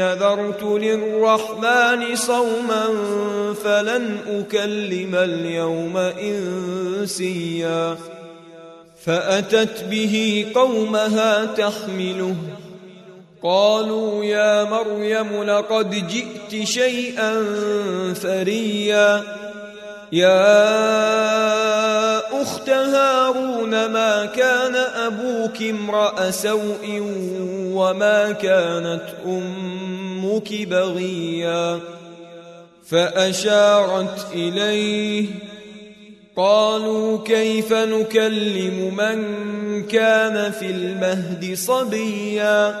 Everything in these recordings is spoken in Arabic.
نذرت للرحمن صوما فلن أكلم اليوم إنسيا. فأتت به قومها تحمله. قالوا يا مريم لقد جئت شيئا فريا. يا أخت هارون ما كان أبوك امرأ سوء وما كانت أمك بغيا فأشارت إليه قالوا كيف نكلم من كان في المهد صبيا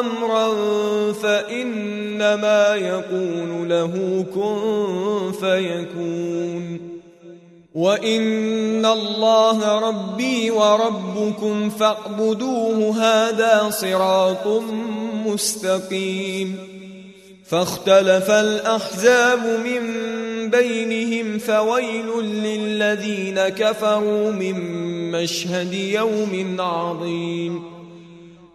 أمرا فإنما يقول له كن فيكون. وإن الله ربي وربكم فاعبدوه هذا صراط مستقيم. فاختلف الأحزاب من بينهم فويل للذين كفروا من مشهد يوم عظيم.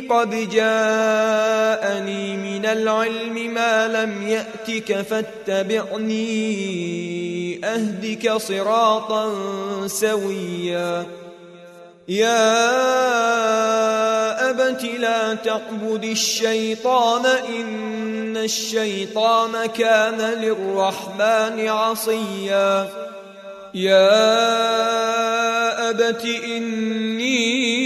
قد جاءني من العلم ما لم يأتك فاتبعني أهدك صراطا سويا. يا أبت لا تعبد الشيطان إن الشيطان كان للرحمن عصيا. يا أبت إني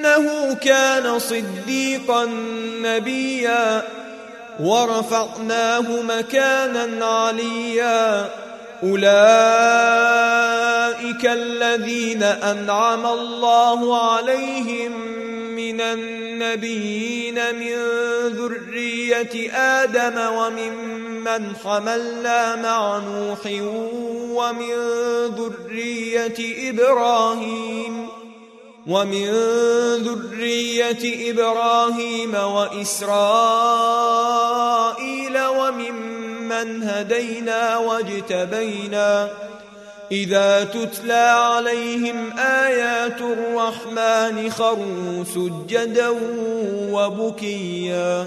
إنه كان صديقا نبيا ورفعناه مكانا عليا. أولئك الذين أنعم الله عليهم من النبيين من ذرية آدم وممن حملنا مع نوح ومن ذرية إبراهيم. ومن ذرية إبراهيم وإسرائيل وممن هدينا واجتبينا إذا تتلى عليهم آيات الرحمن خروا سجدا وبكيا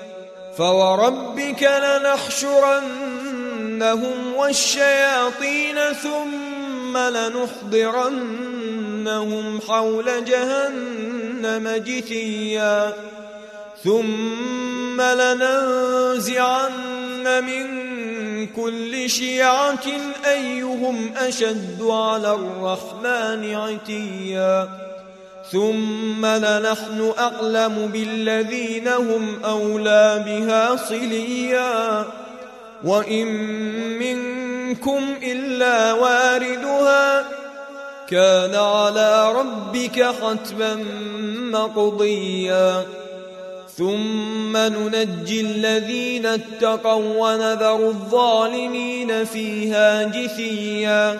فوربك لنحشرنهم والشياطين ثم لنحضرنهم حول جهنم جثيا ثم لننزعن من كل شيعة أيهم أشد على الرحمن عتيا ثم لنحن أعلم بالذين هم أولى بها صليا وإن منكم إلا واردها كان على ربك حتما مقضيا ثم ننجي الذين اتقوا ونذر الظالمين فيها جثيا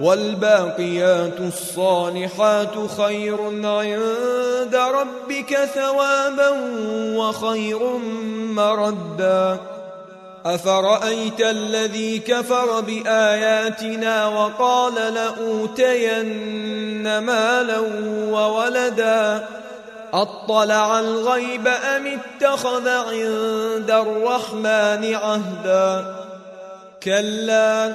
والباقيات الصالحات خير عند ربك ثوابا وخير مردا. أفرأيت الذي كفر بآياتنا وقال لأوتين مالا وولدا؟ أطلع الغيب أم اتخذ عند الرحمن عهدا؟ كلا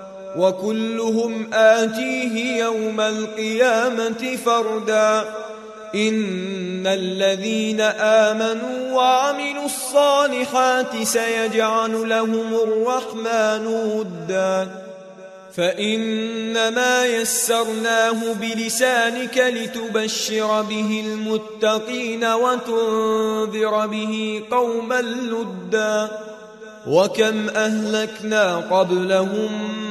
وكلهم آتيه يوم القيامة فردا. إن الذين آمنوا وعملوا الصالحات سيجعل لهم الرحمن ودا. فإنما يسرناه بلسانك لتبشر به المتقين وتنذر به قوما لدا. وكم أهلكنا قبلهم